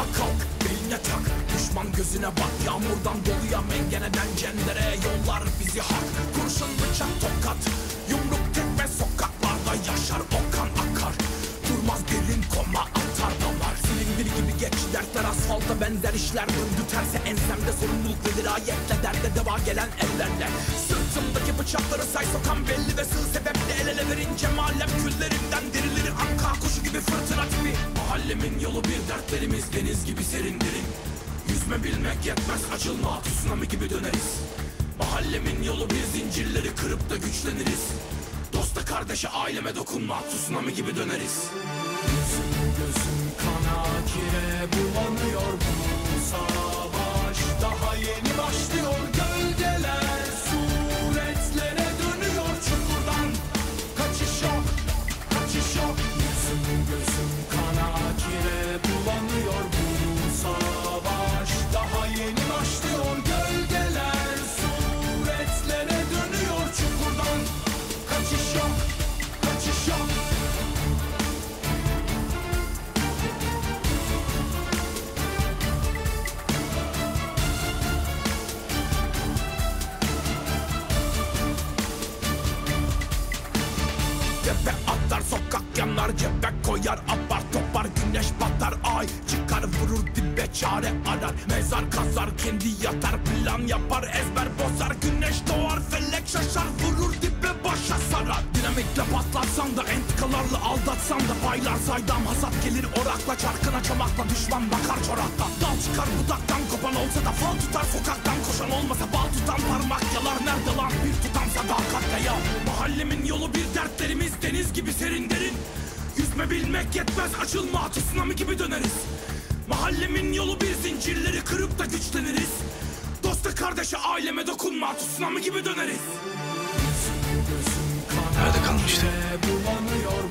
Ayağa kalk beline tak. Düşman gözüne bak. Yağmurdan doluya mengeneden cendere Yollar bizi hak. Kurşun bıçak tokat Yumruk tekme sokaklarda yaşar. O kan akar. Durmaz derin koma atar damar. Silindir gibi geç dertler asfalta benzer işler Döndü terse ensemde sorumluluk ve dirayetle Derde deva gelen ellerle. Sırtımdaki bıçakları say sokan belli ve sığ sebeple El ele verince mahallem küllerimden dirilir. Anka kuşu gibi fırtına tipi. Mahallemin yolu bir dertlerimiz deniz gibi serin derin. Yüzme bilmek yetmez açılma tsunami gibi döneriz. Mahallemin yolu bir zincirleri kırıp da güçleniriz. Dosta kardeşe aileme dokunma tsunami gibi döneriz. Gözüm gözüm Tepe atlar sokak yanar cebe koyar apar topar güneş batar ay çıkar vurur dibe çare arar mezar kazar kendi yatar plan yapar ezber bozar güneş doğar felek şaşar vurur dibe başa sarar. Dinamitle patlatsan da entikalarla aldatsan da paylar saydam hasat gelir orakla çarkına çomakla düşman bakar çorakla. Dal çıkar budaktan kopan olsa da fal tutar sokaktan koşan olmasa bal tutan parmak yalar. Nerede lan bir tutam sadakatle ya mahallemin yolu bir deniz gibi serin derin. Yüzme bilmek yetmez açılma tsunami gibi döneriz. Mahallemin yolu bir zincirleri kırıp da güçleniriz. Dosta kardeşe aileme dokunma tsunami gibi döneriz. Nerede kalmıştı? Bulanıyor